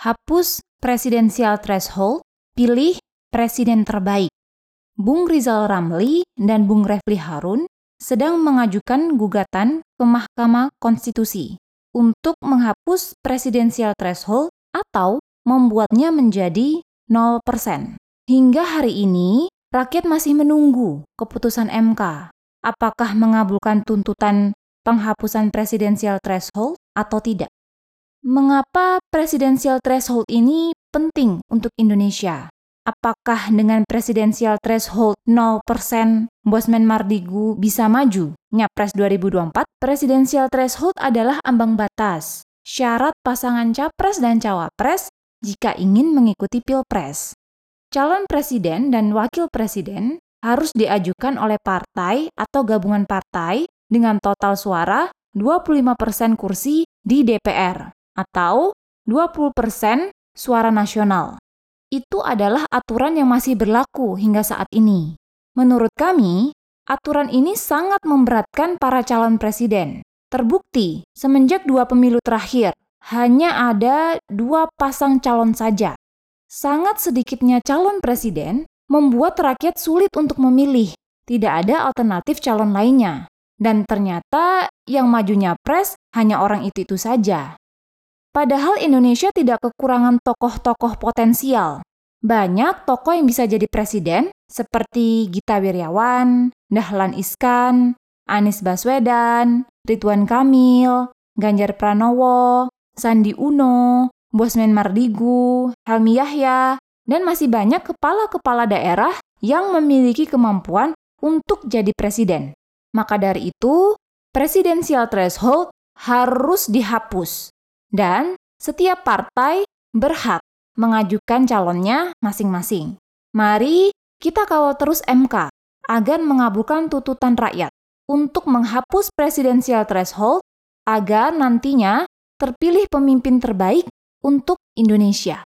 hapus presidensial threshold, pilih presiden terbaik. Bung Rizal Ramli dan Bung Refli Harun sedang mengajukan gugatan ke Mahkamah Konstitusi untuk menghapus presidensial threshold atau membuatnya menjadi 0%. Hingga hari ini, rakyat masih menunggu keputusan MK. Apakah mengabulkan tuntutan penghapusan presidensial threshold atau tidak? Mengapa presidensial threshold ini penting untuk Indonesia? Apakah dengan presidensial threshold 0% Bosman Mardigu bisa maju Nyapres 2024? Presidensial threshold adalah ambang batas, syarat pasangan capres dan cawapres jika ingin mengikuti pilpres. Calon presiden dan wakil presiden harus diajukan oleh partai atau gabungan partai dengan total suara 25% kursi di DPR atau 20% suara nasional. Itu adalah aturan yang masih berlaku hingga saat ini. Menurut kami, aturan ini sangat memberatkan para calon presiden. Terbukti, semenjak dua pemilu terakhir, hanya ada dua pasang calon saja. Sangat sedikitnya calon presiden membuat rakyat sulit untuk memilih. Tidak ada alternatif calon lainnya. Dan ternyata yang majunya pres hanya orang itu-itu saja. Padahal Indonesia tidak kekurangan tokoh-tokoh potensial. Banyak tokoh yang bisa jadi presiden, seperti Gita Wirjawan, Dahlan Iskan, Anies Baswedan, Ridwan Kamil, Ganjar Pranowo, Sandi Uno, Bosman Mardigu, Helmi Yahya, dan masih banyak kepala-kepala daerah yang memiliki kemampuan untuk jadi presiden. Maka dari itu, presidensial threshold harus dihapus dan setiap partai berhak mengajukan calonnya masing-masing. Mari kita kawal terus MK agar mengabulkan tuntutan rakyat untuk menghapus presidensial threshold agar nantinya terpilih pemimpin terbaik untuk Indonesia.